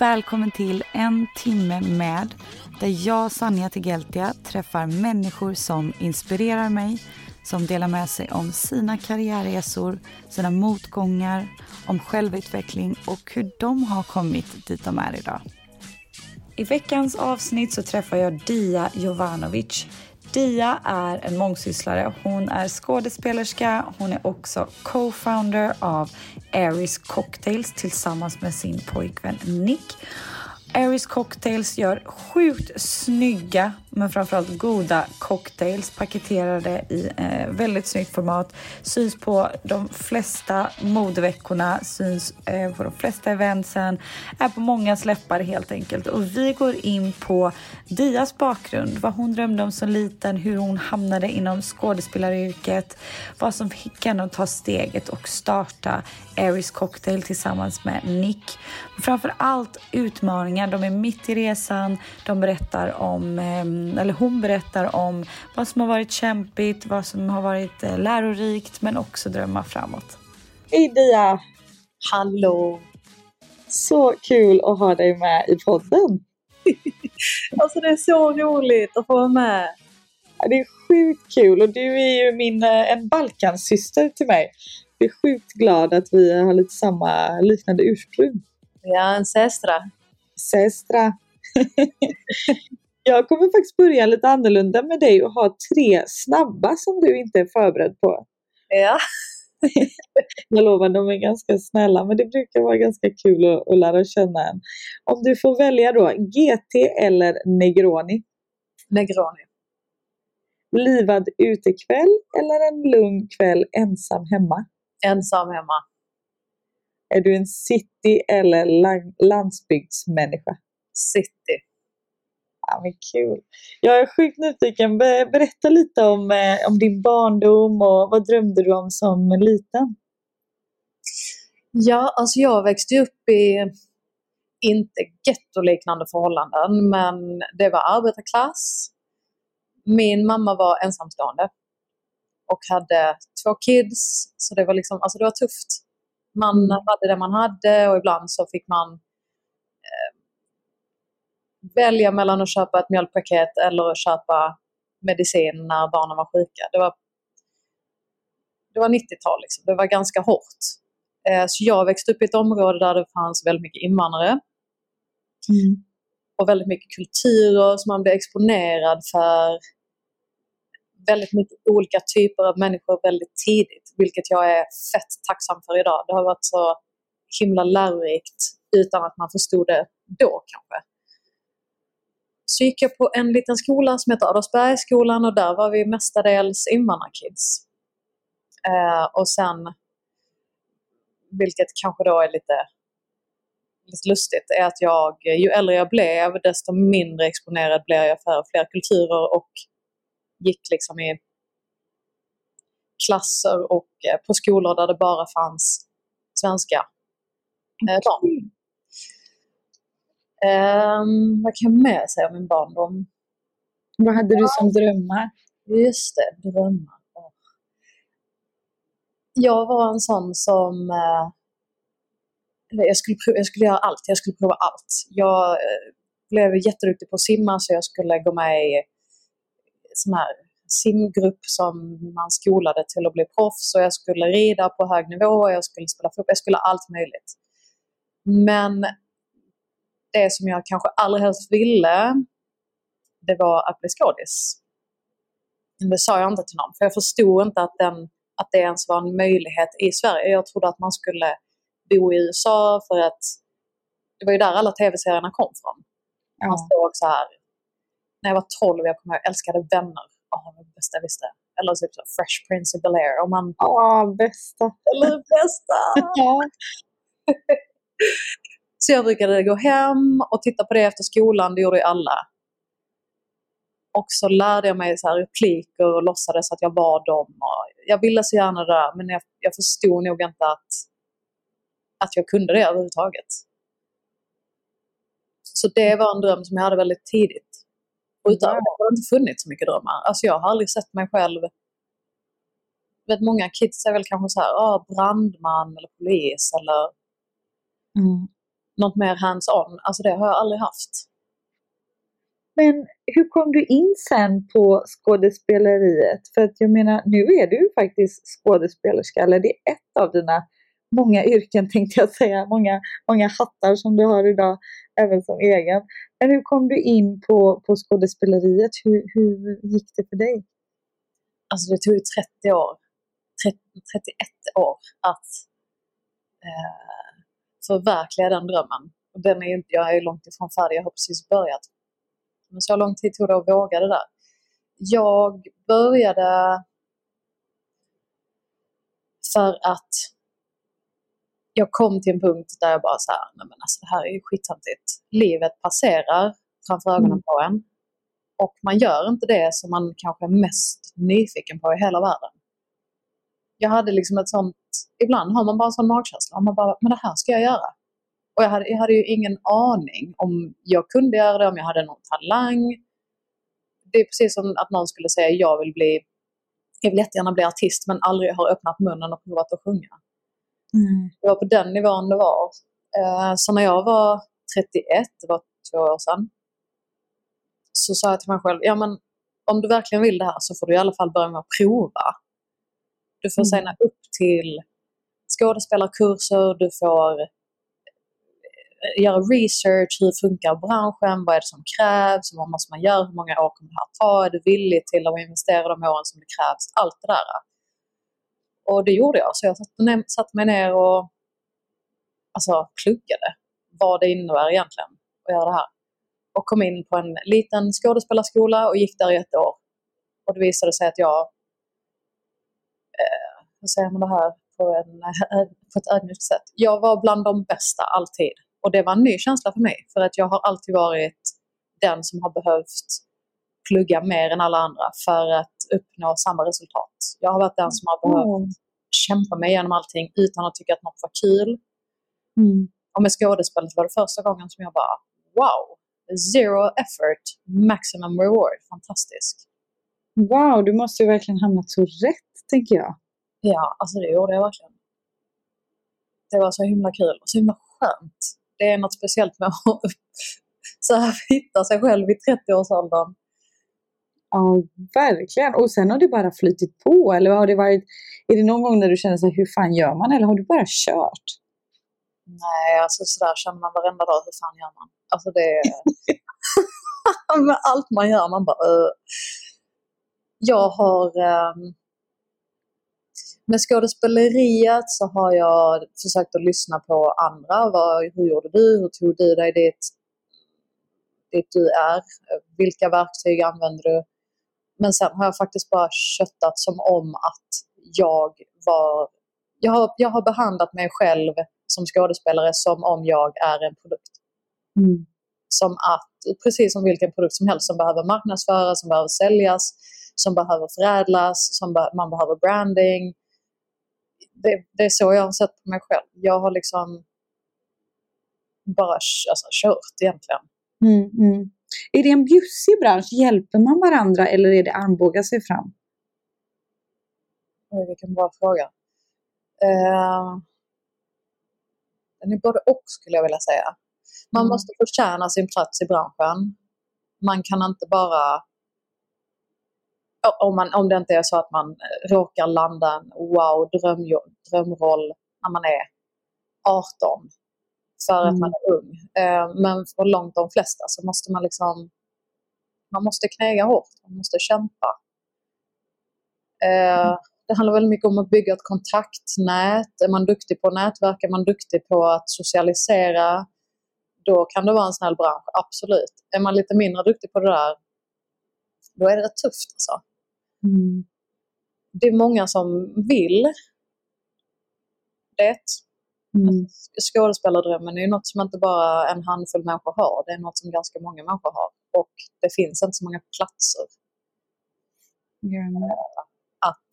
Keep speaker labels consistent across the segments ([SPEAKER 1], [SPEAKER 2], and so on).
[SPEAKER 1] Välkommen till En timme med där jag, Sanja Tegeltia, träffar människor som inspirerar mig, som delar med sig om sina karriärresor, sina motgångar, om självutveckling och hur de har kommit dit de är idag. I veckans avsnitt så träffar jag Dia Jovanovic. Dia är en mångsysslare. Hon är skådespelerska. Hon är också co-founder av Aries Cocktails tillsammans med sin pojkvän Nick. Aries Cocktails gör sjukt snygga men framförallt goda cocktails paketerade i eh, väldigt snyggt format. Syns på de flesta modeveckorna, syns eh, på de flesta eventsen, är på många släppar helt enkelt. Och vi går in på Dias bakgrund, vad hon drömde om som liten, hur hon hamnade inom skådespelaryrket, vad som fick henne att ta steget och starta Aries Cocktail tillsammans med Nick. Framför allt utmaningar, de är mitt i resan, de berättar om eh, eller hon berättar om vad som har varit kämpigt, vad som har varit eh, lärorikt men också drömmar framåt.
[SPEAKER 2] Hej Dia!
[SPEAKER 3] Hallå!
[SPEAKER 2] Så kul att ha dig med i podden!
[SPEAKER 3] alltså det är så roligt att få vara med!
[SPEAKER 2] Ja, det är sjukt kul och du är ju min, eh, en Balkansyster till mig. Jag är sjukt glad att vi har lite samma liknande ursprung.
[SPEAKER 3] Ja, en sestra.
[SPEAKER 2] Sestra. Jag kommer faktiskt börja lite annorlunda med dig och ha tre snabba som du inte är förberedd på.
[SPEAKER 3] Ja.
[SPEAKER 2] Jag lovar, de är ganska snälla men det brukar vara ganska kul att, att lära känna en. Om du får välja då, GT eller Negroni?
[SPEAKER 3] Negroni.
[SPEAKER 2] Livad utekväll eller en lugn kväll ensam hemma?
[SPEAKER 3] Ensam hemma.
[SPEAKER 2] Är du en city eller landsbygdsmänniska?
[SPEAKER 3] City.
[SPEAKER 2] Ja, men kul. Jag är sjukt nyfiken. Berätta lite om, eh, om din barndom och vad drömde du om som liten?
[SPEAKER 3] Ja, alltså jag växte upp i inte gettoliknande förhållanden, men det var arbetarklass. Min mamma var ensamstående och hade två kids, så det var liksom, alltså det var tufft. Man mm. hade det man hade och ibland så fick man eh, välja mellan att köpa ett mjölkpaket eller att köpa medicin när barnen var sjuka. Det var, det var 90-tal, liksom. det var ganska hårt. Eh, så jag växte upp i ett område där det fanns väldigt mycket invandrare. Mm. Och väldigt mycket kulturer som man blev exponerad för. Väldigt mycket olika typer av människor väldigt tidigt, vilket jag är fett tacksam för idag. Det har varit så himla lärorikt utan att man förstod det då kanske så gick jag på en liten skola som heter Adolfsbergsskolan och där var vi mestadels invandrarkids. Eh, och sen, vilket kanske då är lite, lite lustigt, är att jag, ju äldre jag blev, desto mindre exponerad blev jag för fler kulturer och gick liksom i klasser och eh, på skolor där det bara fanns svenska eh, barn. Um, vad kan jag mer säga om min barndom?
[SPEAKER 2] Vad hade du som drömmar?
[SPEAKER 3] Just det, drömmar. Jag var en sån som... Uh, jag, skulle prova, jag skulle göra allt. Jag skulle prova allt. Jag uh, blev jätteduktig på att simma så jag skulle gå med i sån här simgrupp som man skolade till att bli proffs och jag skulle rida på hög nivå, jag skulle spela fotboll, jag skulle allt möjligt. Men det som jag kanske allra helst ville, det var att bli skådis. Men det sa jag inte till någon, för jag förstod inte att, den, att det ens var en möjlighet i Sverige. Jag trodde att man skulle bo i USA för att det var ju där alla tv-serierna kom från. Man såg så här när jag var 12, jag kommer ihåg, jag älskade Vänner. Åh, det bästa jag visste. Eller typ så Fresh Prince of Bel-Air. Man...
[SPEAKER 2] Ja, bästa.
[SPEAKER 3] Eller bästa!
[SPEAKER 2] Ja.
[SPEAKER 3] Så jag brukade gå hem och titta på det efter skolan, det gjorde ju alla. Och så lärde jag mig så här repliker och låtsades att jag var dem. Och jag ville så gärna det där, men jag, jag förstod nog inte att, att jag kunde det överhuvudtaget. Så det var en dröm som jag hade väldigt tidigt. Och utöver det har det inte funnits så mycket drömmar. Alltså jag har aldrig sett mig själv... Vet, många kids är väl kanske så här, ah, brandman eller polis eller
[SPEAKER 2] Mm.
[SPEAKER 3] Något mer hands-on. Alltså det har jag aldrig haft.
[SPEAKER 2] Men hur kom du in sen på skådespeleriet? För att jag menar, nu är du ju faktiskt skådespelerska, eller det är ett av dina många yrken tänkte jag säga, många, många hattar som du har idag, även som egen. Men hur kom du in på, på skådespeleriet? Hur, hur gick det för dig?
[SPEAKER 3] Alltså det tog ju 30 år, 30, 31 år att eh, förverkliga den drömmen. Och den är jag är långt ifrån färdig, jag har precis börjat. Men så lång tid tog det att våga det där. Jag började för att jag kom till en punkt där jag bara så här, nej men alltså det här är ju skittöntigt. Livet passerar framför ögonen
[SPEAKER 2] Mm.
[SPEAKER 3] på en. Och man gör inte det som man kanske är mest nyfiken på i hela världen. Jag hade liksom ett sånt, ibland har man bara en sån magkänsla. och Man bara, men det här ska jag göra. Och jag hade, jag hade ju ingen aning om jag kunde göra det, om jag hade någon talang. Det är precis som att någon skulle säga jag vill bli, jag vill jättegärna bli artist men aldrig har öppnat munnen och provat att sjunga. Det var på den nivån det var. Eh, så när jag var 31, det var två år sedan, så sa jag till mig själv, ja men om du verkligen vill det här så får du i alla fall börja med att prova. Du får
[SPEAKER 2] Mm.
[SPEAKER 3] signa upp till skådespelarkurser, du får eh, göra research, hur funkar branschen, vad är det som krävs, vad måste man göra, hur många år kommer det här ta, är du villig till att investera de åren som det krävs, allt det där. Och det gjorde jag, så jag satte, mig ner och alltså, pluggade vad det innebär egentligen att göra det här. Och kom in på en liten skådespelarskola och gick där i ett år. Och det visade sig att jag, hur säger man det här på, en, på ett ödmjukt sätt, jag var bland de bästa alltid. Och det var en ny känsla för mig, för att jag har alltid varit den som har behövt plugga mer än alla andra för att uppnå samma resultat. Jag har varit den som har behövt kämpa mig igenom allting utan att tycka att något var kul.
[SPEAKER 2] Mm.
[SPEAKER 3] Och med skådespelet var det första gången som jag bara wow, zero effort, maximum reward, fantastisk.
[SPEAKER 2] Wow, du måste ju verkligen hamnat så rätt, tänker jag.
[SPEAKER 3] Ja, alltså det gjorde jag verkligen. Det var så himla kul och så himla skönt. Det är något speciellt med att så här, hitta sig själv i 30-årsåldern.
[SPEAKER 2] Ja, verkligen. Och sen har det bara flytit på, eller har det varit, är det någon gång när du känner så här, hur fan gör man, eller har du bara kört?
[SPEAKER 3] Nej, alltså sådär känner man varenda dag. Hur fan gör man? Alltså det med allt man gör, man bara... Uh. Jag har... Um... Med skådespeleriet så har jag försökt att lyssna på andra. Vad, hur gjorde du? Hur tog du dig dit, dit du är? Vilka verktyg använder du? Men sen har jag faktiskt bara köttat som om att jag var... Jag har, jag har behandlat mig själv som skådespelare som om jag är en produkt.
[SPEAKER 2] Mm.
[SPEAKER 3] Som att, precis som vilken produkt som helst som behöver marknadsföras, som behöver säljas, som behöver förädlas, som be man behöver branding. Det, det är så jag har sett på mig själv. Jag har liksom bara alltså, kört egentligen.
[SPEAKER 2] Mm, mm. Är det en bjussig bransch? Hjälper man varandra eller är det armbåga sig fram?
[SPEAKER 3] Oj, vilken bra fråga. Uh, den är både och skulle jag vilja säga. Man
[SPEAKER 2] Mm.
[SPEAKER 3] måste förtjäna sin plats i branschen. Man kan inte bara om, man, om det inte är så att man eh, råkar landa en wow dröm, drömroll när man är 18 för att
[SPEAKER 2] Mm.
[SPEAKER 3] man är ung. Eh, men för långt de flesta så måste man liksom man måste knäga hårt, man måste kämpa. Eh, det handlar väldigt mycket om att bygga ett kontaktnät. Är man duktig på att nätverka, är man duktig på att socialisera, då kan det vara en snäll bransch, absolut. Är man lite mindre duktig på det där, Då är det rätt tufft alltså.
[SPEAKER 2] Mm.
[SPEAKER 3] Det är många som vill det.
[SPEAKER 2] Mm.
[SPEAKER 3] Skådespelardrömmen är ju något som inte bara en handfull människor har. Det är något som ganska många människor har. Och det finns inte så många platser
[SPEAKER 2] Gärna.
[SPEAKER 3] att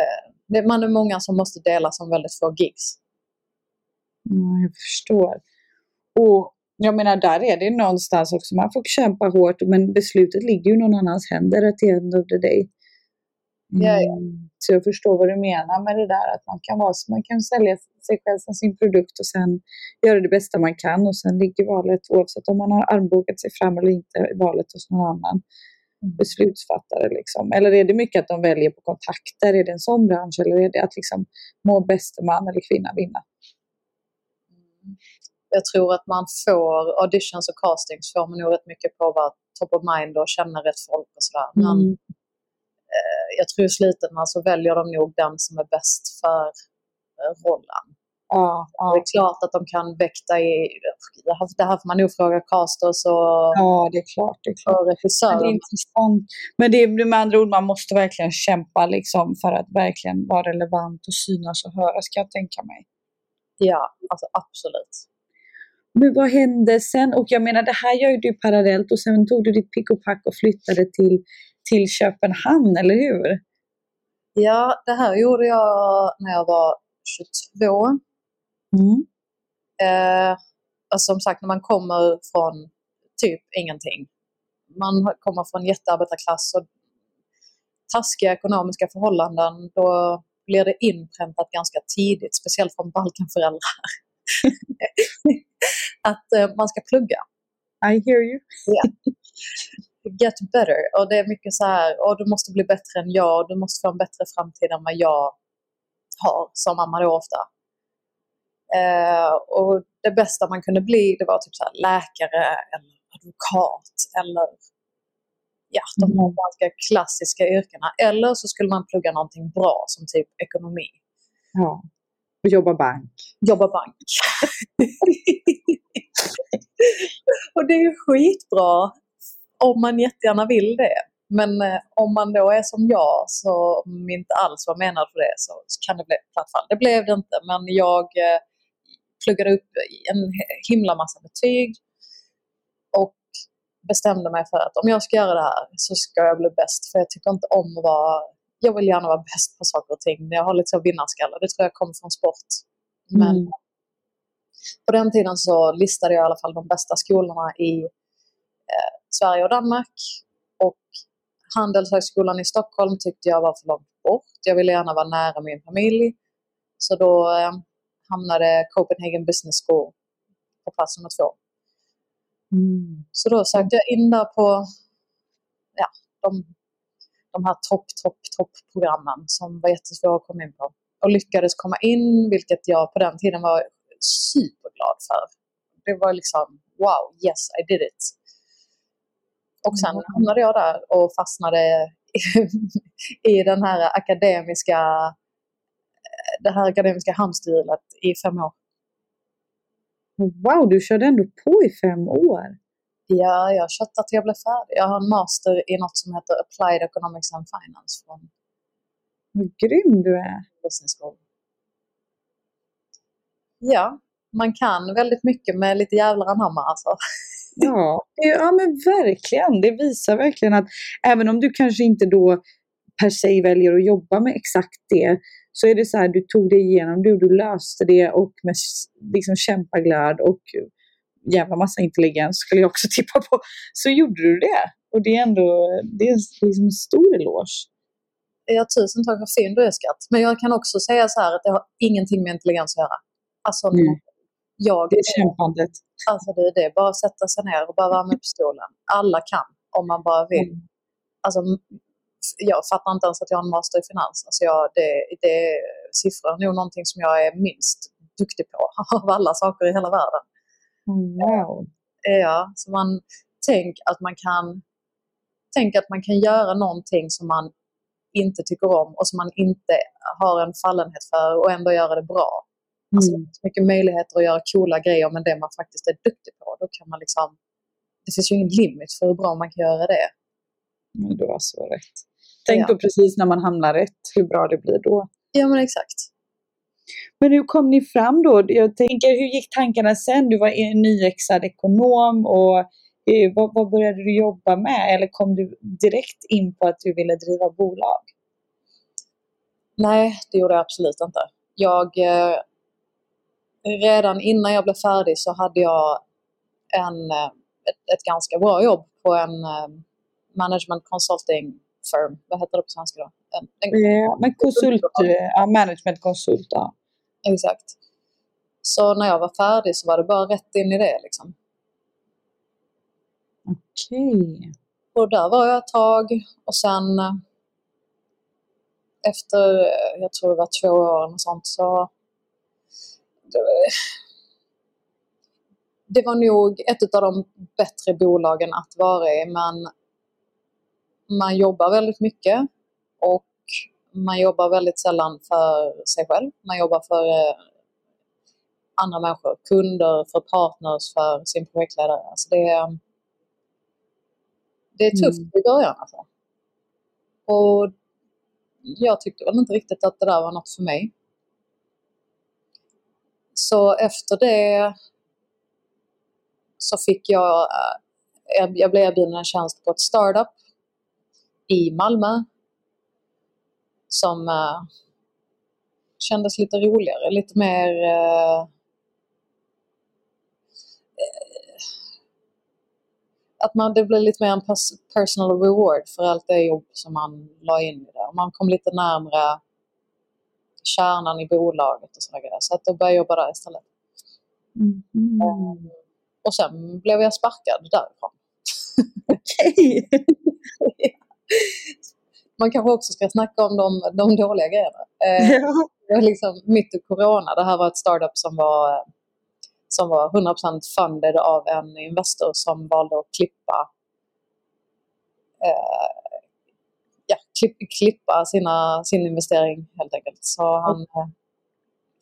[SPEAKER 3] eh, man är många som måste dela som väldigt få gigs.
[SPEAKER 2] Ja, jag förstår. Och jag menar, där är det någonstans också, man får kämpa hårt, men beslutet ligger ju i någon annans händer at the end of the day.
[SPEAKER 3] Ja, ja.
[SPEAKER 2] Mm. Så jag förstår vad du menar med det där, att man kan, vara, man kan sälja sig själv som sin produkt och sen göra det bästa man kan och sen ligger valet, oavsett om man har armbågat sig fram eller inte, valet hos någon annan
[SPEAKER 3] Mm.
[SPEAKER 2] beslutsfattare. Liksom. Eller är det mycket att de väljer på kontakter? Är det en sån bransch eller är det att liksom, må bäste man eller kvinna vinna?
[SPEAKER 3] Jag tror att man får auditions och castings får man nog rätt mycket på att vara top of mind och känna rätt folk och sådär. Men
[SPEAKER 2] Mm.
[SPEAKER 3] eh, jag tror i slutändan så väljer de nog den som är bäst för eh, rollen.
[SPEAKER 2] Ja,
[SPEAKER 3] Det är
[SPEAKER 2] ja,
[SPEAKER 3] klart att de kan väkta i... Det här, det här får man nog fråga casters och,
[SPEAKER 2] ja, det är klart. Det är klart.
[SPEAKER 3] och
[SPEAKER 2] Men det
[SPEAKER 3] regissörer.
[SPEAKER 2] är intressant. Men det är med andra ord, man måste verkligen kämpa liksom, för att verkligen vara relevant och synas och höras, kan jag tänka mig.
[SPEAKER 3] Ja, alltså absolut.
[SPEAKER 2] Men vad hände sen? Och jag menar, det här gör ju du parallellt och sen tog du ditt pick och pack och flyttade till, till Köpenhamn, eller hur?
[SPEAKER 3] Ja, det här gjorde jag när jag var 22.
[SPEAKER 2] Mm.
[SPEAKER 3] Eh, alltså som sagt, när man kommer från typ ingenting. Man kommer från jättearbetarklass och taskiga ekonomiska förhållanden, då blir det inpräntat ganska tidigt, speciellt från Balkanföräldrar, att eh, man ska plugga.
[SPEAKER 2] I hear you.
[SPEAKER 3] Get better. Och det är mycket så här, och du måste bli bättre än jag, du måste få en bättre framtid än vad jag har, sa mamma då ofta. Eh, och det bästa man kunde bli, det var typ så här läkare eller advokat eller ja, de här
[SPEAKER 2] Mm.
[SPEAKER 3] ganska klassiska yrkena. Eller så skulle man plugga någonting bra som typ ekonomi.
[SPEAKER 2] Ja. Och jobba bank.
[SPEAKER 3] Jobba bank. och det är ju skitbra om man jättegärna vill det. Men eh, om man då är som jag som inte alls var menad för det så kan det bli ett platt fall. Det blev det inte, men jag eh, pluggade upp en himla massa betyg och bestämde mig för att om jag ska göra det här så ska jag bli bäst. För jag tycker inte om att vara... Jag vill gärna vara bäst på saker och ting. Jag har lite så vinnarskalle. Det tror jag kommer från sport. Men
[SPEAKER 2] Mm.
[SPEAKER 3] på den tiden så listade jag i alla fall de bästa skolorna i eh, Sverige och Danmark. Och Handelshögskolan i Stockholm tyckte jag var för långt bort. Jag ville gärna vara nära min familj. Så då eh, hamnade Copenhagen Business School på plats nummer två.
[SPEAKER 2] Mm.
[SPEAKER 3] Så då sökte jag in där på ja, de, de här topp, topp, topp-programmen som var jättesvåra att komma in på. Och lyckades komma in, vilket jag på den tiden var superglad för. Det var liksom, wow, yes, I did it. Och sen
[SPEAKER 2] Mm.
[SPEAKER 3] hamnade jag där och fastnade i den här akademiska det här akademiska hamsterhjulet i fem år.
[SPEAKER 2] Wow, du körde ändå på i fem år.
[SPEAKER 3] Ja, jag har köttat till jag blev färdig. Jag har en master i något som heter Applied Economics and Finance från
[SPEAKER 2] Vad grym du är.
[SPEAKER 3] Business School. Ja, man kan väldigt mycket med lite jävlar anamma alltså.
[SPEAKER 2] Ja, ja men verkligen. Det visar verkligen att även om du kanske inte då per se väljer att jobba med exakt det, så är det så här, du tog dig igenom det och du löste det och med liksom kämpaglöd och jävla massa intelligens skulle jag också tippa på, så gjorde du det. Och det är ändå det är liksom en stor eloge.
[SPEAKER 3] Ja, tusen tack för fin du är skatt. Men jag kan också säga så här att det har ingenting med intelligens att göra. Alltså,
[SPEAKER 2] Mm.
[SPEAKER 3] jag
[SPEAKER 2] Det är kämpandet.
[SPEAKER 3] Alltså det är det, bara sätta sig ner och bara värma upp stolen. Alla kan, om man bara vill.
[SPEAKER 2] Mm.
[SPEAKER 3] Alltså, jag fattar inte ens att jag har en master i finans. Alltså jag, det, det är siffror nog någonting som jag är minst duktig på av alla saker i hela världen.
[SPEAKER 2] Wow.
[SPEAKER 3] Ja, så man, tänk att man kan tänk att man kan göra någonting som man inte tycker om och som man inte har en fallenhet för och ändå göra det bra. Alltså,
[SPEAKER 2] Mm.
[SPEAKER 3] det finns mycket möjligheter att göra coola grejer med det man faktiskt är duktig på. Då kan man liksom, det finns ju ingen limit för hur bra man kan göra det.
[SPEAKER 2] Men det var så rätt. Tänk
[SPEAKER 3] Ja.
[SPEAKER 2] då precis när man hamnar rätt, hur bra det blir då.
[SPEAKER 3] Ja men exakt.
[SPEAKER 2] Men hur kom ni fram då? Jag tänker, hur gick tankarna sen? Du var en nyexad ekonom och eh, vad, vad började du jobba med? Eller kom du direkt in på att du ville driva bolag?
[SPEAKER 3] Nej, det gjorde jag absolut inte. Jag, eh, redan innan jag blev färdig så hade jag en, eh, ett, ett ganska bra jobb på en eh, management consulting firm. Vad heter det på svenska då? En, en,
[SPEAKER 2] Ja, men konsult, ja, managementkonsult, ja.
[SPEAKER 3] Exakt. Så när jag var färdig så var det bara rätt in i det. Liksom.
[SPEAKER 2] Okej.
[SPEAKER 3] Och där var jag ett tag och sen eh, efter, eh, jag tror det var två år och sånt så det, det var nog ett av de bättre bolagen att vara i men man jobbar väldigt mycket och man jobbar väldigt sällan för sig själv. Man jobbar för eh, andra människor, kunder, för partners, för sin projektledare. Alltså det, är- det är tufft
[SPEAKER 2] Mm.
[SPEAKER 3] i början. Alltså. Och jag tyckte väl inte riktigt att det där var något för mig. Så efter det så fick jag, eh, jag- jag blev erbjuden en tjänst på ett startup i Malmö som eh, kändes lite roligare, lite mer eh, att man, det blev lite mer en pers- personal reward för allt det jobb som man la in i det. Man kom lite närmre kärnan i bolaget och sådana grejer. Så att då började jag jobba där istället. Mm. Och sen blev jag sparkad därifrån.
[SPEAKER 2] Okej.
[SPEAKER 3] Man kanske också ska snacka om de, de dåliga grejerna. Eh,
[SPEAKER 2] Ja.
[SPEAKER 3] liksom mitt i corona. Det här var ett startup som var, som var 100% funded av en investor som valde att klippa eh, ja, klipp, klippa sina, sin investering helt enkelt. Så han eh,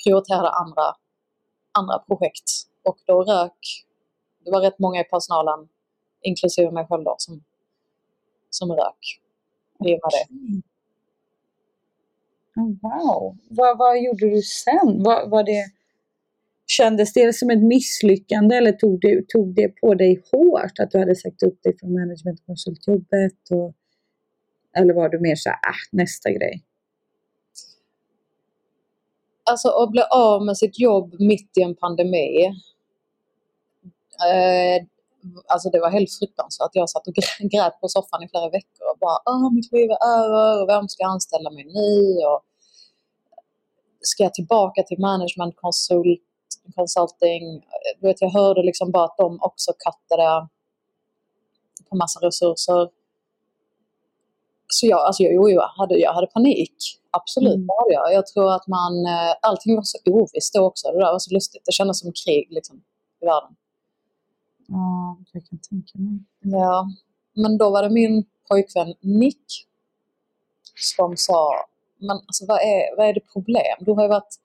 [SPEAKER 3] prioriterade andra, andra projekt. Och då rök, det var rätt många i personalen, inklusive mig själv då, som, som rök och med det.
[SPEAKER 2] Wow. Vad, vad gjorde du sen? Vad, var det, kändes det som ett misslyckande eller tog, du, tog det på dig hårt att du hade sagt upp dig från managementkonsultjobbet? Och, eller var du mer så här, ah, nästa grej?
[SPEAKER 3] Alltså att bli av med sitt jobb mitt i en pandemi. Eh, alltså det var helt fruktansvärt. Jag satt och grä- grät på soffan i flera veckor och bara Åh, mitt liv är över och vem ska anställa mig nu? Och ska jag tillbaka till management consult, consulting? Du vet, jag hörde liksom bara att de också kattade på massa resurser. Så jag, alltså jag, jo, jag, hade, jag hade panik. Absolut,
[SPEAKER 2] Mm.
[SPEAKER 3] hade jag. Jag tror att man, eh, allting var så ovisst då också. Det där var så lustigt. Det kändes som krig liksom, i världen.
[SPEAKER 2] Ja, jag kan tänka mig.
[SPEAKER 3] Ja, men då var det min pojkvän Nick som sa, men alltså vad är, vad är det problem? Du har ju varit,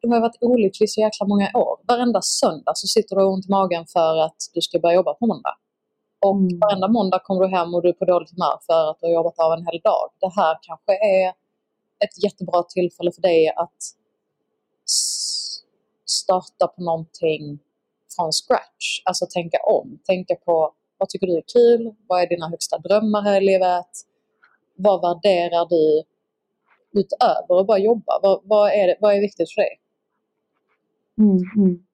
[SPEAKER 3] du har ju varit olycklig så jäkla många år. Varenda söndag så sitter du och ont i magen för att du ska börja jobba på måndag. Och
[SPEAKER 2] Mm.
[SPEAKER 3] varenda måndag kommer du hem och du är på dåligt humör för att du har jobbat av en hel dag. Det här kanske är ett jättebra tillfälle för dig att starta på någonting från scratch. Alltså tänka om. Tänka på vad tycker du är kul? Vad är dina högsta drömmar här i livet? Vad värderar du utöver att bara jobba? Vad, vad, är, det, vad är viktigt för dig?
[SPEAKER 2] Mm, mm.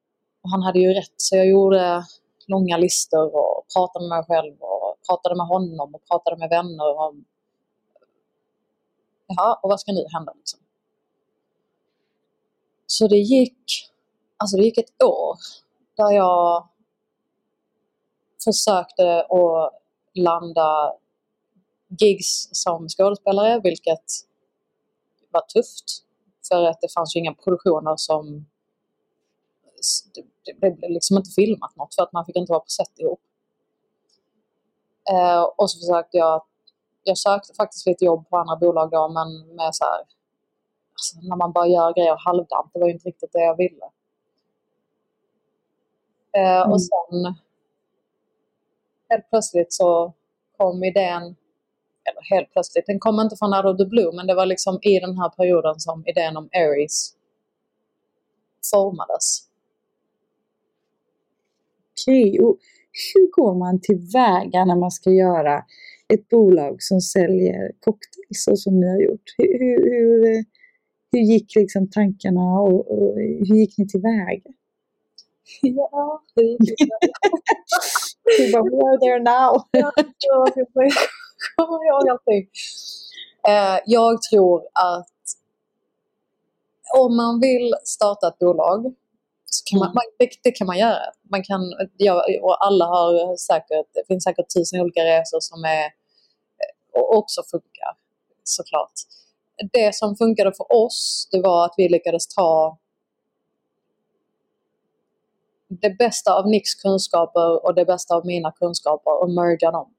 [SPEAKER 3] Och han hade ju rätt, så jag gjorde långa listor och pratade med mig själv och pratade med honom och pratade med vänner om Jaha, och vad ska nu hända? Liksom? Så det gick, alltså det gick ett år där jag försökte att landa gigs som skådespelare, vilket var tufft. För att det fanns ju inga produktioner som... Det blev liksom inte filmat något för att man fick inte vara på set ihop. Eh, och så försökte jag... Jag sökte faktiskt lite jobb på andra bolag då, men med så här... Alltså, när man bara gör grejer halvdant, det var ju inte riktigt det jag ville. Eh, Och
[SPEAKER 2] Mm.
[SPEAKER 3] sen helt plötsligt så kom idén eller helt plötsligt, den kom inte från out of the blue, men det var liksom i den här perioden som idén om Aries formades.
[SPEAKER 2] Okej, och hur går man tillväga när man ska göra ett bolag som säljer cocktails så som ni har gjort? Hur, hur, hur, hur gick liksom tankarna och, och hur gick ni tillväga?
[SPEAKER 3] Ja, hur gick det?
[SPEAKER 2] Vi bara, we are there now.
[SPEAKER 3] Jag kommer ihåg allting. Eh, Jag tror att om man vill starta ett bolag så kan man,
[SPEAKER 2] Mm.
[SPEAKER 3] man, det, det kan man göra. Man kan, ja, och alla har säkert, det finns säkert tusen olika resor som är, och också funkar såklart. Det som funkade för oss det var att vi lyckades ta det bästa av Nicks kunskaper och det bästa av mina kunskaper och merga dem.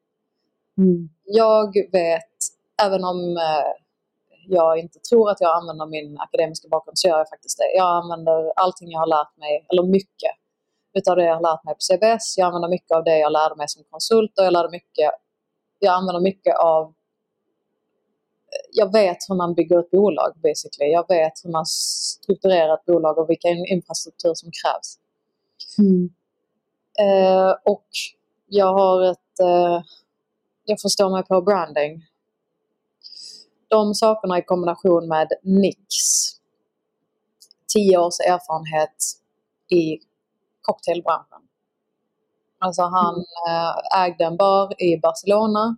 [SPEAKER 2] Mm.
[SPEAKER 3] Jag vet, även om eh, jag inte tror att jag använder min akademiska bakgrund så gör jag faktiskt det. Jag använder allting jag har lärt mig, eller mycket utav det jag har lärt mig på CBS. Jag använder mycket av det jag lärde mig som konsult och jag, lärde mycket, jag använder mycket av jag vet hur man bygger ett bolag basically. Jag vet hur man strukturerar ett bolag och vilken infrastruktur som krävs.
[SPEAKER 2] Mm.
[SPEAKER 3] Eh, och jag har ett... Eh, jag förstår mig på branding. De sakerna i kombination med Nix. Tio års erfarenhet i cocktailbranschen. Alltså han eh, ägde en bar i Barcelona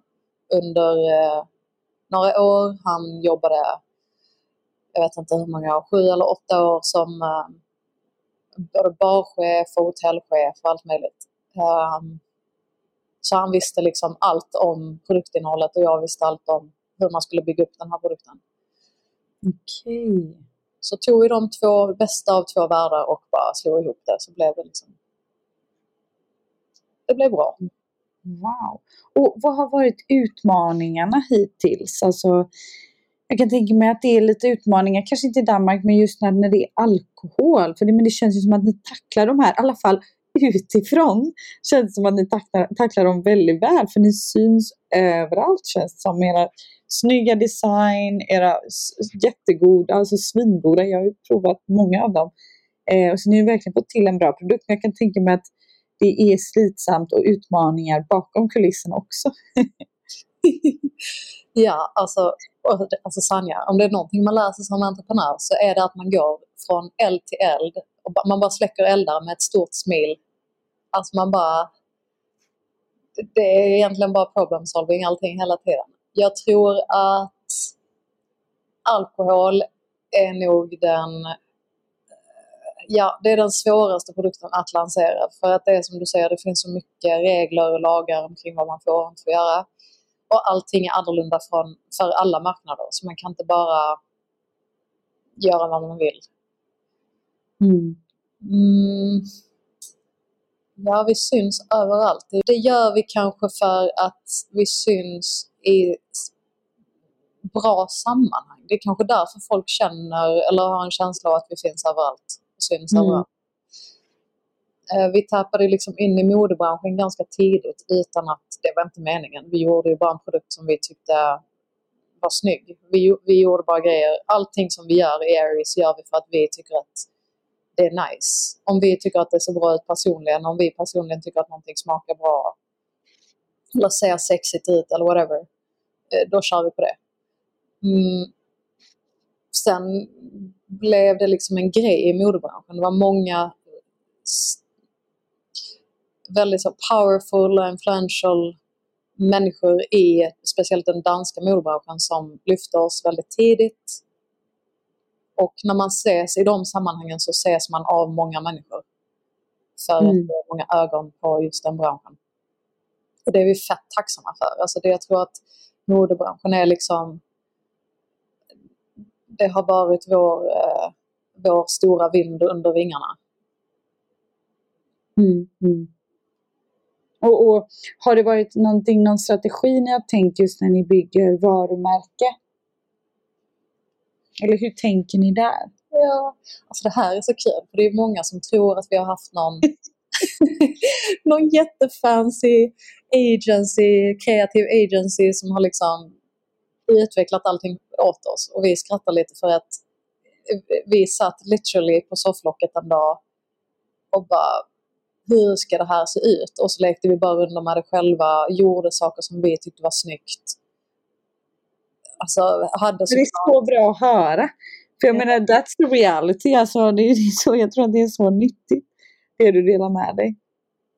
[SPEAKER 3] under eh, några år. Han jobbade, jag vet inte hur många år, sju eller åtta år som eh, både barchef och hotellchef och allt möjligt. Um, så han visste liksom allt om produktinnehållet och jag visste allt om hur man skulle bygga upp den här produkten.
[SPEAKER 2] Okej.
[SPEAKER 3] Så tog vi de två bästa av två världar och bara slog ihop det så blev det liksom... Det blev bra.
[SPEAKER 2] Wow. Och vad har varit utmaningarna hittills? Alltså, jag kan tänka mig att det är lite utmaningar, kanske inte i Danmark, men just när, när det är alkohol. För det, men det känns ju som att ni tacklar de här, i alla fall utifrån, känns det som att ni tacklar, tacklar dem väldigt väl. För ni syns överallt känns det som. Era snygga design, era jättegoda, alltså svingoda. Jag har ju provat många av dem. Eh, och så ni har verkligen fått till en bra produkt. Men jag kan tänka mig att det är slitsamt och utmaningar bakom kulisserna också.
[SPEAKER 3] Ja, alltså, och- alltså Sanja, om det är någonting man lär sig som entreprenör så är det att man går från eld till eld och man bara släcker eldar med ett stort smil. Alltså man bara... det- Det är egentligen bara problem solving allting hela tiden. Jag tror att alkohol är nog den eh, ja, det är den svåraste produkten att lansera. För att det är som du säger, det finns så mycket regler och lagar omkring vad man får och inte får göra. Och allting är annorlunda från, för alla marknader. Så man kan inte bara göra vad man vill.
[SPEAKER 2] Mm.
[SPEAKER 3] Mm. Ja, vi syns överallt. Det- gör vi kanske för att vi syns i bra sammanhang. Det är kanske därför folk känner eller har en känsla av att vi finns överallt. Syns
[SPEAKER 2] Mm.
[SPEAKER 3] överallt. Eh, vi tappade liksom in i modebranschen ganska tidigt utan att det var inte meningen. Vi gjorde ju bara en produkt som vi tyckte var snygg. Vi, vi gjorde bara grejer. Allting som vi gör i Aries gör vi för att vi tycker att det är nice. Om vi tycker att det ser bra ut personligen, om vi personligen tycker att någonting smakar bra eller ser sexigt ut eller whatever, eh, då kör vi på det. Mm. Sen blev det liksom en grej i modebranschen. Det var många väldigt så powerful och influential människor i speciellt den danska modebranschen som lyfte oss väldigt tidigt. Och när man ses i de sammanhangen så ses man av många människor. För
[SPEAKER 2] Mm.
[SPEAKER 3] att det är många ögon på just den branschen. Och det är vi fett tacksamma för. Alltså det, jag tror att modebranschen är liksom... Det har varit vår, eh, vår stora vind under vingarna.
[SPEAKER 2] Mm. Mm. Och, och har det varit någonting, någon strategi ni har tänkt just när ni bygger varumärke? Eller hur tänker ni där?
[SPEAKER 3] Ja, alltså det här är så kul. För det är många som tror att vi har haft någon, någon jättefancy agency, kreativ agency som har liksom utvecklat allting åt oss. Och vi skrattar lite för att vi satt literally på sofflocket en dag och bara hur ska det här se ut? Och så lekte vi bara runt med det själva, gjorde saker som vi tyckte var snyggt.
[SPEAKER 2] Alltså, hade så det är så bra att höra. För jag ja. menar, that's the reality. Alltså, det är så, jag tror att det är så nyttigt, det du delar med dig.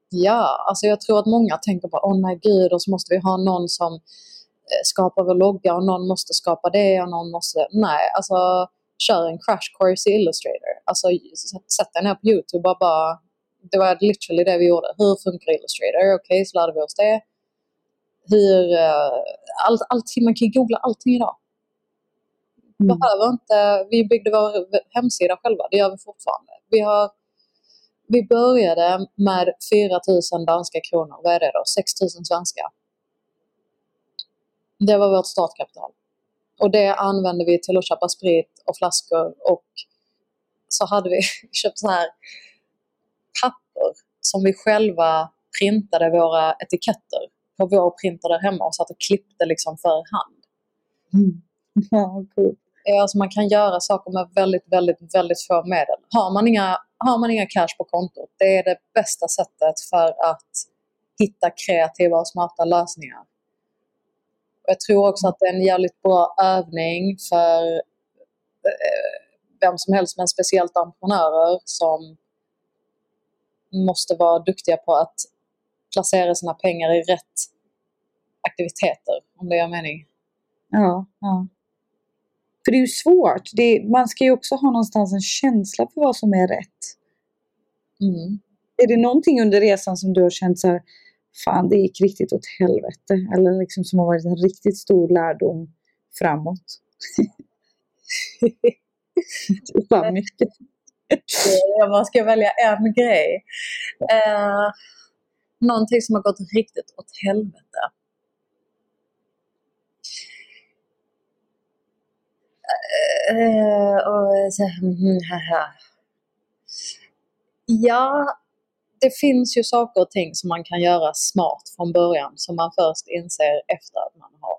[SPEAKER 3] Ja, alltså jag tror att många tänker på, åh nej gud, och så måste vi ha någon som eh, skapar vår logga och någon måste skapa det och någon måste... Nej, alltså kör en crash course i Illustrator. Alltså sätt dig ner på YouTube och bara... Det var literally det vi gjorde. Hur funkar Illustrator? Okej, okay, så lärde vi oss det. Hur... Uh, all, allting, man kan ju googla allting idag. Mm. Behöver inte... Vi byggde vår hemsida själva, det gör vi fortfarande. Vi har vi började med 4 000 danska kronor. Vad är det då? 6 000 svenska. Det var vårt startkapital. Och det använde vi till att köpa sprit och flaskor och så hade vi köpt så här papper som vi själva printade våra etiketter på vår printer där hemma och satt och klippte liksom för hand. Mm. Ja, cool. Alltså man kan göra saker med väldigt, väldigt, väldigt få medel. Har man inga har man inga cash på kontot, det är det bästa sättet för att hitta kreativa och smarta lösningar. Jag tror också att det är en jävligt bra övning för eh, vem som helst, men speciellt entreprenörer som måste vara duktiga på att placera sina pengar i rätt aktiviteter, om det gör mening.
[SPEAKER 2] Ja, ja. För det är ju svårt. Det, man ska ju också ha någonstans en känsla för vad som är rätt. Mm. Är det någonting under resan som du har känt så här, fan det gick riktigt åt helvete? Eller liksom som har varit en riktigt stor lärdom framåt?
[SPEAKER 3] fan mycket. Om man ska välja en grej. Eh, någonting som har gått riktigt åt helvete. Eh, och så, mm, ja, det finns ju saker och ting som man kan göra smart från början som man först inser efter att man har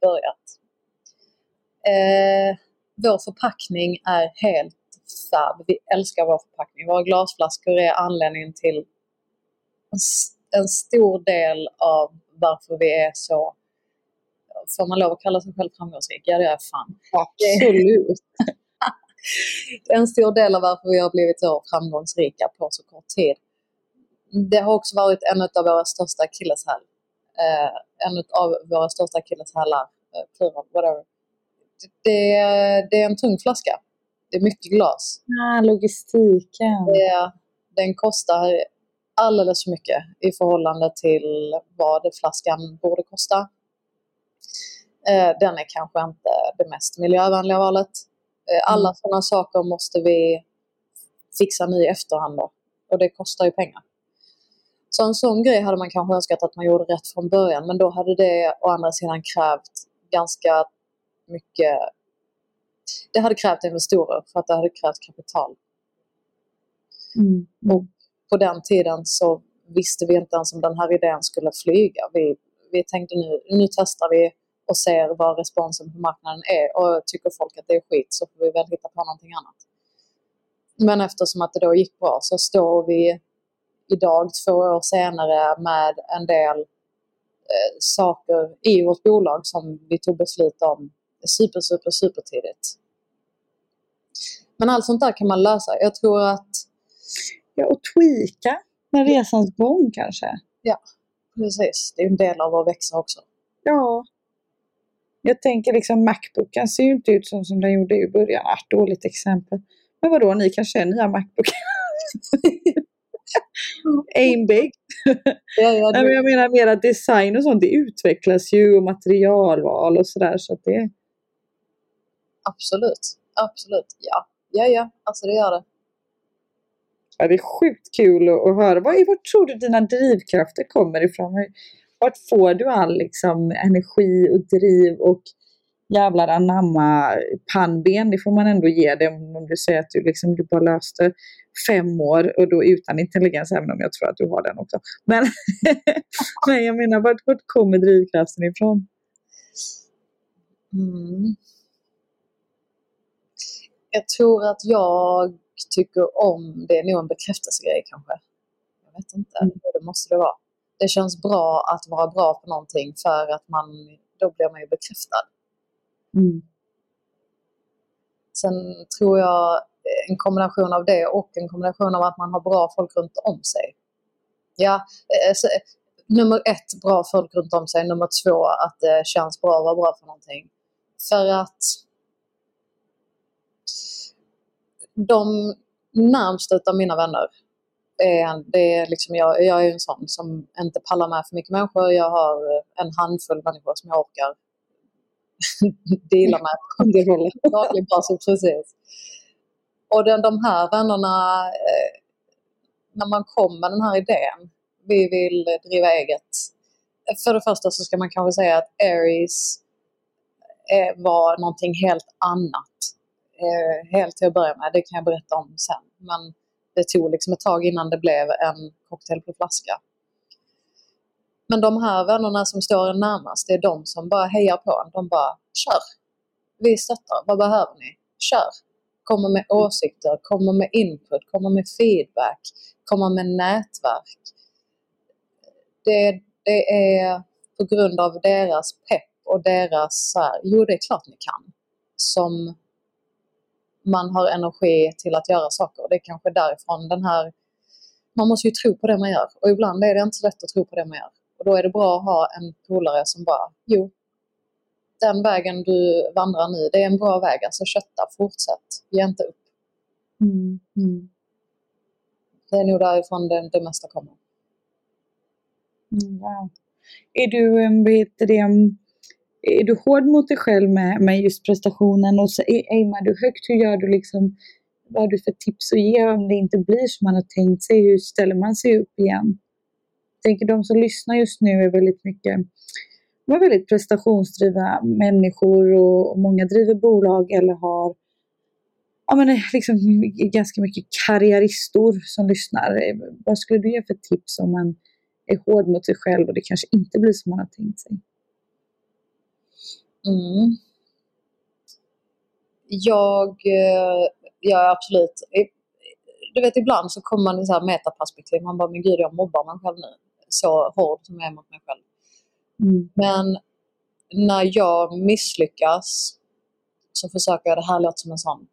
[SPEAKER 3] börjat. Eh, vår förpackning är helt fab. Vi älskar vår förpackning. Våra glasflaskor är anledningen till en, stor del av varför vi är så Får man lov att kalla sig själv framgångsrik? Ja, det är fan.
[SPEAKER 2] Absolut.
[SPEAKER 3] en stor del av varför vi har blivit så framgångsrika på så kort tid. Det har också varit en av våra största akilleshäl. Eh, en av våra största akilleshälar, eh, whatever. Det, det, är en tung flaska. Det är mycket glas.
[SPEAKER 2] Ah, logistiken.
[SPEAKER 3] Det, den kostar alldeles för mycket i förhållande till vad flaskan borde kosta. Eh, den är kanske inte det mest miljövänliga valet. Eh, alla mm. sådana saker måste vi fixa nu i efterhand då. och det kostar ju pengar. Så en sån grej hade man kanske önskat att man gjorde rätt från början men då hade det å andra sidan krävt ganska mycket det hade krävt investorer för att det hade krävt kapital. Mm. Och på den tiden så visste vi inte ens om den här idén skulle flyga. Vi, vi tänkte nu, nu testar vi och ser vad responsen på marknaden är och tycker folk att det är skit så får vi väl hitta på någonting annat. Men eftersom att det då gick bra så står vi idag två år senare med en del eh, saker i vårt bolag som vi tog beslut om super, super, super tidigt. Men allt sånt där kan man lösa. Jag tror att...
[SPEAKER 2] Ja, och tweaka med resans gång kanske.
[SPEAKER 3] Ja, precis. Det är en del av att växa också.
[SPEAKER 2] Ja, jag tänker liksom Macbooken ser ju inte ut som, som den gjorde i början. Ah, dåligt exempel. Men vadå, ni kanske är nya Macbookar? Aim big. ja, ja, det... Jag menar mer att design och sånt, det utvecklas ju och materialval och sådär. Så att det...
[SPEAKER 3] Absolut, absolut. Ja, ja, ja, alltså det gör det.
[SPEAKER 2] Ja, det är sjukt kul att, att höra. Var, var tror du dina drivkrafter kommer ifrån? vart får du all liksom, energi och driv och jävlar anamma pannben? Det får man ändå ge dig om du säger att du, liksom, du bara löste fem år och då utan intelligens, även om jag tror att du har den också. Men, men jag menar, vart, vart kommer drivkraften ifrån?
[SPEAKER 3] Mm. Jag tror att jag tycker om, det är nog en bekräftelsegrej kanske. Jag vet inte,
[SPEAKER 2] Mm.
[SPEAKER 3] det måste det vara. Det känns bra att vara bra på någonting för att man, då blir man ju bekräftad.
[SPEAKER 2] Mm.
[SPEAKER 3] Sen tror jag en kombination av det och en kombination av att man har bra folk runt om sig. Ja, eh, så, nummer ett, bra folk runt om sig. Nummer två, att det känns bra att vara bra för någonting. För att de närmsta av mina vänner, är, det är liksom jag, jag är en sån som inte pallar med för mycket människor. Jag har en handfull människor som jag orkar dela med
[SPEAKER 2] Underhålla.
[SPEAKER 3] på daglig basis. Precis. Och den, de här vännerna, eh, när man kom med den här idén, vi vill driva eget. För det första så ska man kanske säga att Aries eh, var någonting helt annat. Eh, helt till att börja med, det kan jag berätta om sen. Men det tog liksom ett tag innan det blev en cocktail på flaska. Men de här vännerna som står en närmast, det är de som bara hejar på en. De bara, kör! Vi stöttar, vad behöver ni? Kör! Kommer med åsikter, kommer med input, kommer med feedback, kommer med nätverk. Det, det är på grund av deras pepp och deras så här, jo det är klart ni kan, som man har energi till att göra saker. Det är kanske därifrån den här, man måste ju tro på det man gör och ibland är det inte så lätt att tro på det man gör. Och då är det bra att ha en polare som bara, jo, den vägen du vandrar nu, det är en bra väg, alltså kötta, fortsätt, ge inte upp.
[SPEAKER 2] Mm. Mm.
[SPEAKER 3] Det är nog därifrån det, det mesta kommer.
[SPEAKER 2] Mm, Wow. Är du, em, vad heter det, em, är du hård mot dig själv med, med just prestationen? Och så, aimar du högt? Hur gör du liksom? Vad har du för tips att ge om det inte blir som man har tänkt sig? Hur ställer man sig upp igen? Jag tänker de som lyssnar just nu är väldigt mycket var väldigt prestationsdrivna människor och, många driver bolag eller har ja, men, eh, liksom, ganska mycket karriäristor som lyssnar. Vad skulle du ge för tips om man är hård mot sig själv och det kanske inte blir som man har tänkt sig?
[SPEAKER 3] Mm. Jag, eh, ja absolut. Du vet ibland så kommer man i så här metaperspektiv. Man bara, men gud jag mobbar mig själv nu. Så hård som jag är mot mig själv.
[SPEAKER 2] Mm.
[SPEAKER 3] Men när jag misslyckas så försöker jag, det här låter som en sån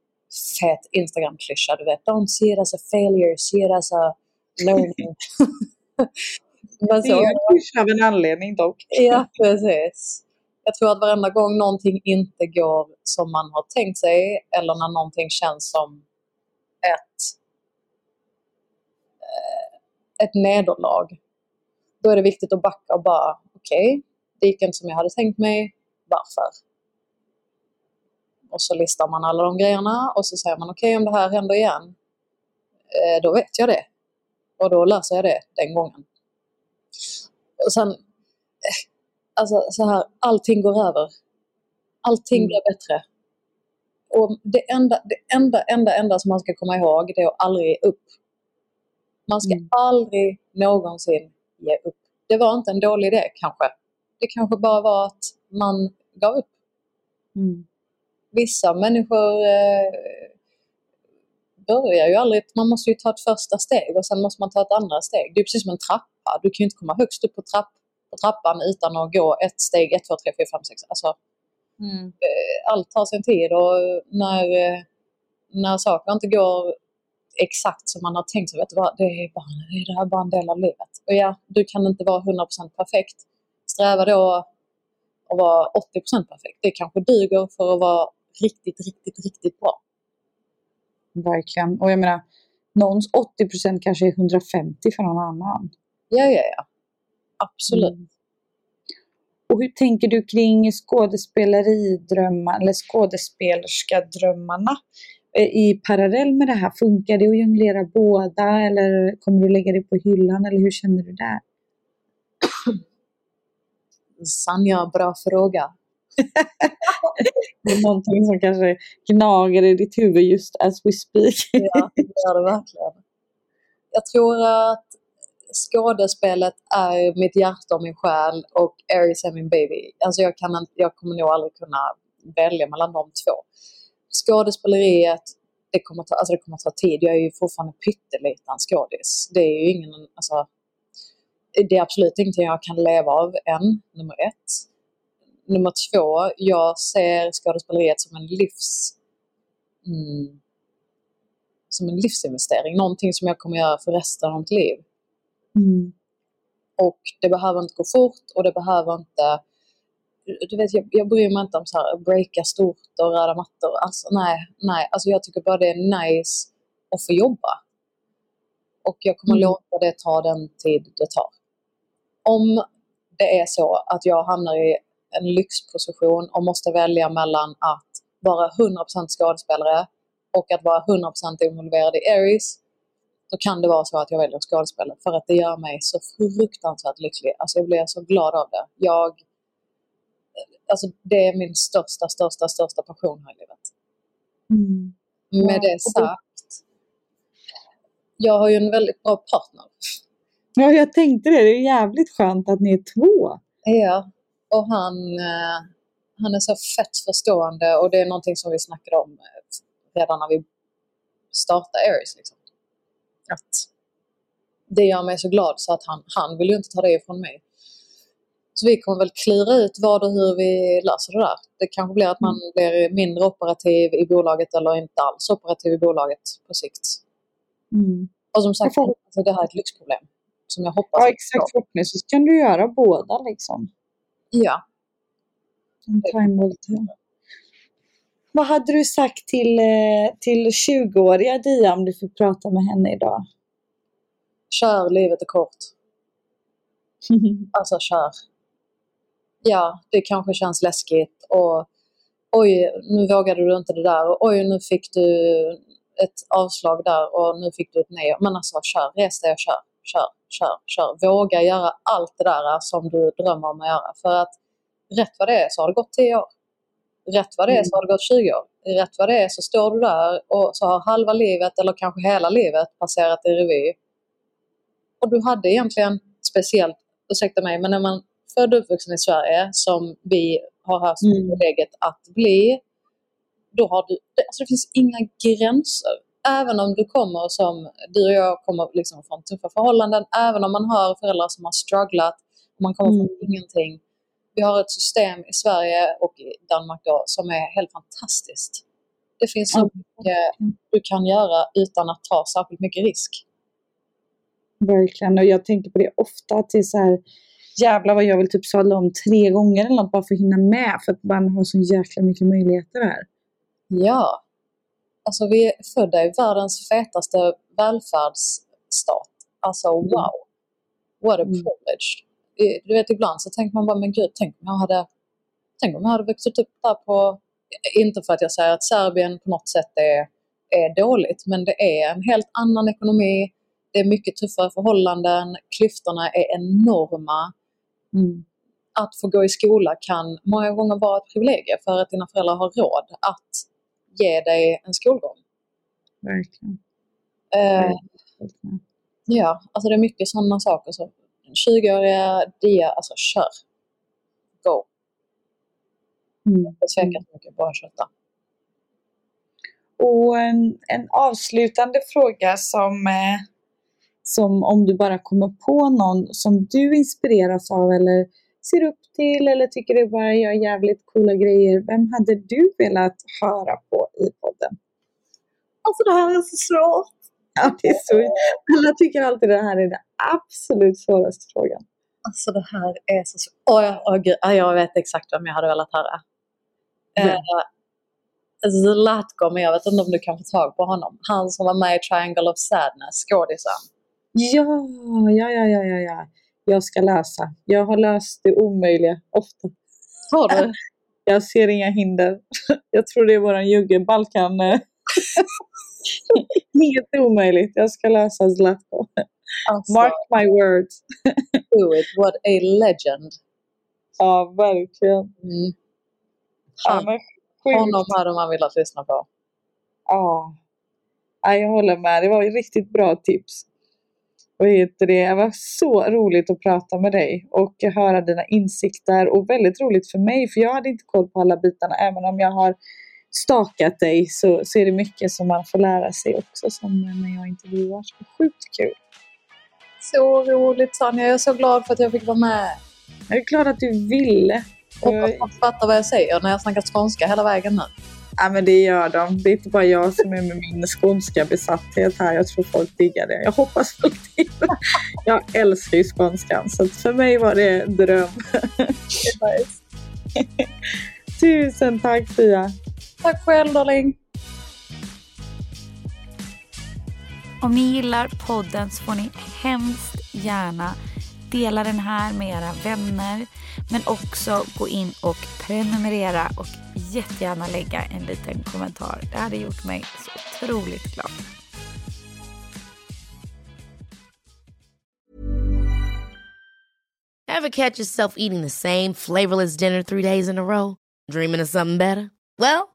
[SPEAKER 3] fet Instagram-klyscha, du vet. Don't see it as a failure, see it as a learning. Men
[SPEAKER 2] Det är av en anledning dock.
[SPEAKER 3] Ja, precis. Jag tror att varenda gång någonting inte går som man har tänkt sig eller när någonting känns som ett, eh, ett nederlag, då är det viktigt att backa och bara, okej, det gick inte som jag hade tänkt mig, varför? Och så listar man alla de grejerna och så säger man, okej, om det här händer igen, eh, då vet jag det. Och då löser jag det den gången. Och sen, eh, alltså så här, allting går över. Allting
[SPEAKER 2] Mm.
[SPEAKER 3] blir bättre. Och det enda, det enda, enda, enda som man ska komma ihåg det är att aldrig ge upp. Man ska
[SPEAKER 2] Mm.
[SPEAKER 3] aldrig någonsin ge upp. Det var inte en dålig idé kanske. Det kanske bara var att man gav upp.
[SPEAKER 2] Mm.
[SPEAKER 3] Vissa människor eh, börjar ju aldrig, man måste ju ta ett första steg och sen måste man ta ett andra steg. Det är precis som en trappa. Du kan ju inte komma högst upp på, trapp, på trappan utan att gå ett steg, ett, två, tre, fyra, fem, sex. Alltså,
[SPEAKER 2] Mm.
[SPEAKER 3] eh, allt tar sin tid och när, eh, när saker inte går exakt som man har tänkt sig, vet du vad, det är, bara, det är bara en del av livet. Och ja, du kan inte vara 100% perfekt. Sträva då att vara 80% perfekt. Det kanske duger för att vara riktigt, riktigt, riktigt bra.
[SPEAKER 2] Verkligen. Och jag menar, någons 80 procent kanske är 150 för någon annan.
[SPEAKER 3] Ja, ja, ja. Absolut.
[SPEAKER 2] Mm. Och hur tänker du kring skådespeleridrömmar eller skådespelerska-drömmarna eh, i parallell med det här? Funkar det att jonglera båda eller kommer du lägga det på hyllan eller hur känner du där?
[SPEAKER 3] Sanja, bra fråga.
[SPEAKER 2] Det är någonting som kanske gnager i ditt huvud just as we speak.
[SPEAKER 3] Ja, det gör det verkligen. Jag tror att skådespelet är mitt hjärta och min själ och Aries är min baby. Alltså jag, kan jag kommer nog aldrig kunna välja mellan de två. Skådespeleriet, det kommer, ta, alltså det kommer ta tid. Jag är ju fortfarande pytteliten skådis. Det är ju ingen, alltså, det är absolut ingenting jag kan leva av än, nummer ett. Nummer två, jag ser skådespeleriet som en livs... Mm, som en livsinvestering. Någonting som jag kommer göra för resten av mitt liv.
[SPEAKER 2] Mm.
[SPEAKER 3] Och det behöver inte gå fort och det behöver inte... Du vet, jag, jag bryr mig inte om så här, breaka stort och röda mattor. Alltså, nej, nej. Alltså, jag tycker bara det är nice att få jobba. Och jag kommer
[SPEAKER 2] Mm.
[SPEAKER 3] låta det ta den tid det tar. Om det är så att jag hamnar i en lyxposition och måste välja mellan att vara 100% skådespelare och att vara 100% involverad i Aries då kan det vara så att jag väljer skådespelare för att det gör mig så fruktansvärt lycklig. Alltså jag blir så glad av det. Jag, alltså det är min största, största, största passion här i livet.
[SPEAKER 2] Mm.
[SPEAKER 3] Med
[SPEAKER 2] Ja,
[SPEAKER 3] det- sagt, jag har ju en väldigt bra partner.
[SPEAKER 2] Ja, jag tänkte det. Det är jävligt skönt att ni är två.
[SPEAKER 3] Ja, och han, eh, han är så fett förstående och det är någonting som vi snackade om eh, redan när vi startade Aries. Liksom. Att det gör mig så glad så att han, han vill ju inte ta det ifrån mig. Så vi kommer väl klura ut vad och hur vi löser det där. Det kanske blir att man blir mindre operativ i bolaget eller inte alls operativ i bolaget på sikt.
[SPEAKER 2] Mm.
[SPEAKER 3] Och som sagt, alltså, det här är ett lyxproblem. Som jag hoppas
[SPEAKER 2] Ja, exakt. Förhoppningsvis kan du göra båda liksom.
[SPEAKER 3] Ja.
[SPEAKER 2] Time will tell. Vad hade du sagt till, eh, till 20-åriga Dia om du fick prata med henne idag?
[SPEAKER 3] Kör, livet är kort. Alltså kör. Ja, det kanske känns läskigt och oj, nu vågade du inte det där och oj, nu fick du ett avslag där och nu fick du ett nej. Men alltså kör, res dig och kör, kör, kör, kör. Våga göra allt det där som du drömmer om att göra. För att rätt vad det är så har det gått 10 år. Rätt vad det är så har det gått 20 år. Rätt vad det är så står du där och så har halva livet eller kanske hela livet passerat i revy. Och du hade egentligen, speciellt, ursäkta mig, men när man född och uppvuxen i Sverige som vi har haft
[SPEAKER 2] Mm.
[SPEAKER 3] privilegiet att bli, då har du, alltså det finns inga gränser. Även om du kommer som, du och jag kommer liksom från tuffa förhållanden, även om man har föräldrar som har strugglat, man kommer
[SPEAKER 2] Mm.
[SPEAKER 3] från ingenting. Vi har ett system i Sverige och i Danmark då som är helt fantastiskt. Det finns så mycket du kan göra utan att ta särskilt mycket risk.
[SPEAKER 2] Verkligen. Och jag tänker på det ofta att det är så här jävlar vad jag vill typ sadla om tre gånger eller något bara för att hinna med för att man har så jäkla mycket möjligheter här.
[SPEAKER 3] Ja. Alltså vi är födda i världens fetaste välfärdsstat. Alltså wow. What a
[SPEAKER 2] Mm.
[SPEAKER 3] privilege. Du vet ibland så tänker man bara, men gud, tänk om jag hade, tänk om jag hade vuxit upp där på, inte för att jag säger att Serbien på något sätt är, är dåligt, men det är en helt annan ekonomi. Det är mycket tuffare förhållanden. Klyftorna är enorma.
[SPEAKER 2] Mm.
[SPEAKER 3] Att få gå i skola kan många gånger vara ett privilegium för att dina föräldrar har råd att ge dig en skolgång.
[SPEAKER 2] Verkligen.
[SPEAKER 3] Eh, ja, alltså det är mycket sådana saker. Så 20-åriga Dia, alltså kör. Go.
[SPEAKER 2] Mm.
[SPEAKER 3] Jag tvekar inte mycket, bara kötta.
[SPEAKER 2] Och en, en avslutande fråga som, eh, som om du bara kommer på någon som du inspireras av eller ser upp till eller tycker det bara gör jävligt coola grejer. Vem hade du velat höra på i podden?
[SPEAKER 3] Alltså det här är så svårt.
[SPEAKER 2] Ja, det är så. Alla tycker alltid det här är den absolut svåraste frågan.
[SPEAKER 3] Alltså det här är så svårt. Åh, åh, gud, ja, jag vet exakt vem jag hade velat höra.
[SPEAKER 2] Vem?
[SPEAKER 3] Eh, Zlatko, men jag vet inte om du kan få tag på honom. Han som var med i Triangle of Sadness, skådisen.
[SPEAKER 2] Ja, ja, ja, ja, ja, ja. Jag ska lösa. Jag har löst det omöjliga ofta.
[SPEAKER 3] Har du?
[SPEAKER 2] Jag ser inga hinder. Jag tror det är våran jugge Balkan. Inget omöjligt. Jag ska lösa Zlatko.
[SPEAKER 3] Alltså,
[SPEAKER 2] Mark my words.
[SPEAKER 3] do it. What a legend.
[SPEAKER 2] Ja, verkligen.
[SPEAKER 3] Mm. Han, honom hade man velat lyssna på.
[SPEAKER 2] Ja. ja, jag håller med. Det var ju riktigt bra tips. vad heter det, det var så roligt att prata med dig och höra dina insikter och väldigt roligt för mig för jag hade inte koll på alla bitarna även om jag har stakat dig så, så är det mycket som man får lära sig också som när jag intervjuar. Så sjukt kul!
[SPEAKER 3] Så roligt Sanja, jag är så glad för att jag fick vara med.
[SPEAKER 2] Jag är glad att du ville.
[SPEAKER 3] Hoppas folk fattar vad jag säger när jag snackar skånska hela vägen nu.
[SPEAKER 2] Ja men det gör de. Det är inte bara jag som är med min skånska besatthet här. Jag tror folk diggar det. Jag hoppas folk diggar det. Jag älskar ju skånskan så för mig var det en dröm. Tusen tack Fia!
[SPEAKER 3] Tack själv darling!
[SPEAKER 1] Om ni gillar podden så får ni hemskt gärna dela den här med era vänner men också gå in och prenumerera och jättegärna lägga en liten kommentar. Det hade gjort mig så otroligt glad.
[SPEAKER 4] Have catch yourself eating the same flavorless dinner three days in a row? Dreaming of something better? Well,